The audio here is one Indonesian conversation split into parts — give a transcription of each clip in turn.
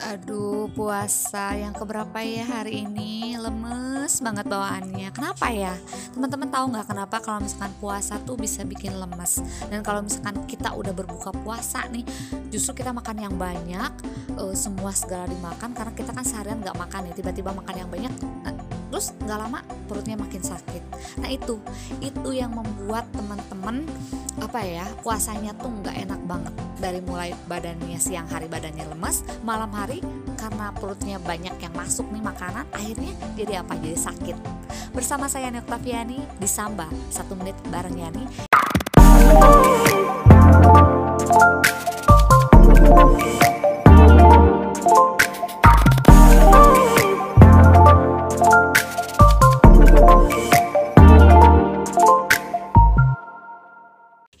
Aduh, puasa yang keberapa ya hari ini? Lemes banget bawaannya. Kenapa ya? Teman-teman tahu nggak kenapa kalau misalkan puasa tuh bisa bikin lemes? Dan kalau misalkan kita udah berbuka puasa nih, justru kita makan yang banyak, uh, semua segala dimakan karena kita kan seharian nggak makan ya. Tiba-tiba makan yang banyak, uh, terus nggak lama perutnya makin sakit. Nah itu, itu yang membuat teman-teman apa ya puasanya tuh nggak enak banget. Dari mulai badannya siang hari badannya lemas malam hari karena perutnya banyak yang masuk nih makanan akhirnya jadi apa? Jadi sakit. Bersama saya Noktaviani di Samba satu menit bareng Yani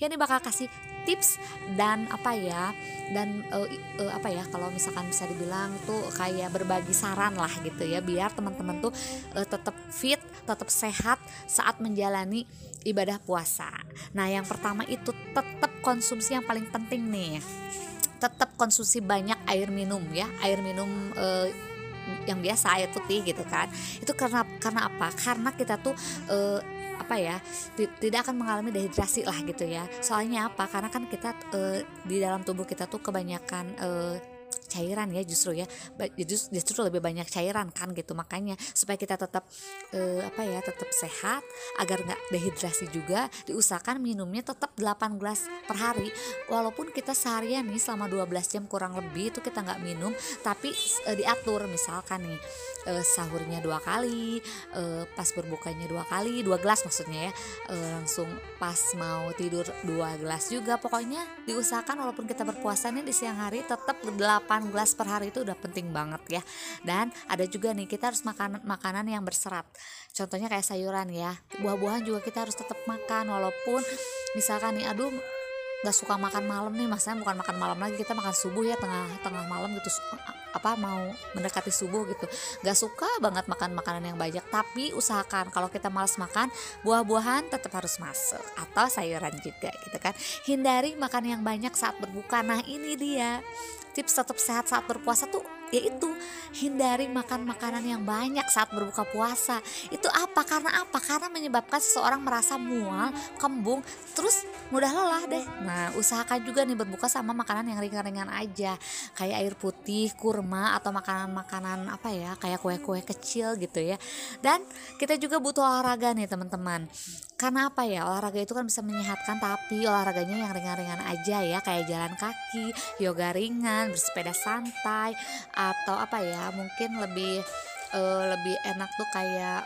ya ini bakal kasih tips dan apa ya dan uh, uh, apa ya kalau misalkan bisa dibilang tuh kayak berbagi saran lah gitu ya biar teman-teman tuh uh, tetap fit tetap sehat saat menjalani ibadah puasa. Nah yang pertama itu tetap konsumsi yang paling penting nih. Tetap konsumsi banyak air minum ya air minum uh, yang biasa air putih gitu kan. Itu karena karena apa? Karena kita tuh uh, apa ya tidak akan mengalami dehidrasi lah gitu ya. Soalnya apa? Karena kan kita uh, di dalam tubuh kita tuh kebanyakan uh, cairan ya justru ya. Justru, justru lebih banyak cairan kan gitu. Makanya supaya kita tetap uh, apa ya tetap sehat agar nggak dehidrasi juga diusahakan minumnya tetap 8 gelas per hari. Walaupun kita seharian nih selama 12 jam kurang lebih itu kita nggak minum tapi uh, diatur. Misalkan nih uh, sahurnya dua kali uh, pas berbukanya dua kali dua gelas maksudnya ya. Uh, langsung pas mau tidur dua gelas juga. Pokoknya diusahakan walaupun kita berpuasa nih di siang hari tetap 8 gelas per hari itu udah penting banget ya. Dan ada juga nih kita harus makan makanan yang berserat contohnya kayak sayuran ya buah-buahan juga kita harus tetap makan walaupun misalkan nih aduh nggak suka makan malam nih masanya bukan makan malam lagi kita makan subuh ya tengah tengah malam gitu apa mau mendekati subuh gitu. Nggak suka banget makan makanan yang banyak. Tapi usahakan kalau kita malas makan buah-buahan tetap harus masuk atau sayuran juga gitu kan. Hindari makan yang banyak saat berbuka. Nah ini dia. Tips tetap sehat saat berpuasa tuh yaitu hindari makan makanan yang banyak saat berbuka puasa. Itu apa? Karena apa? Karena menyebabkan seseorang merasa mual, kembung, terus mudah lelah deh. Nah, usahakan juga nih berbuka sama makanan yang ringan-ringan aja, kayak air putih, kurma atau makanan-makanan apa ya, kayak kue-kue kecil gitu ya. Dan kita juga butuh olahraga nih, teman-teman. Karena apa ya? Olahraga itu kan bisa menyehatkan, tapi olahraganya yang ringan-ringan aja ya, kayak jalan kaki, yoga ringan, bersepeda santai atau apa ya mungkin lebih uh, lebih enak tuh kayak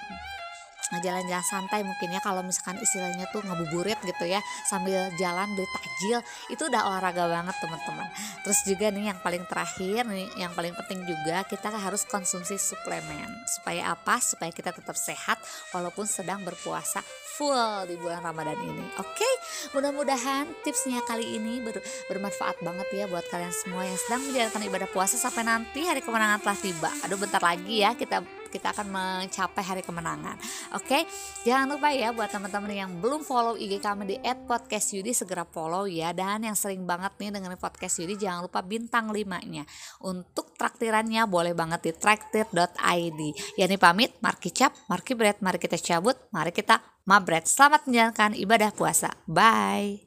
jalan-jalan santai mungkin ya kalau misalkan istilahnya tuh ngabuburit gitu ya sambil jalan beli takjil itu udah olahraga banget teman-teman. Terus juga nih yang paling terakhir nih yang paling penting juga kita harus konsumsi suplemen. Supaya apa? Supaya kita tetap sehat walaupun sedang berpuasa full di bulan Ramadan ini. Oke? Okay? mudah-mudahan tipsnya kali ini ber bermanfaat banget ya buat kalian semua yang sedang menjalankan ibadah puasa sampai nanti hari kemenangan telah tiba. Aduh bentar lagi ya kita kita akan mencapai hari kemenangan. Oke, jangan lupa ya buat teman-teman yang belum follow IG kami di @podcastyudi segera follow ya dan yang sering banget nih dengan podcast Yudi jangan lupa bintang 5-nya. Untuk traktirannya boleh banget di traktir.id. Yani pamit, Marki Cap, Marki Bread, mari kita cabut, mari kita mabret. Selamat menjalankan ibadah puasa. Bye.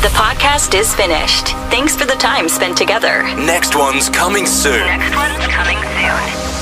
The podcast is finished. Thanks for the time spent together. Next one's coming soon. Next one's coming soon.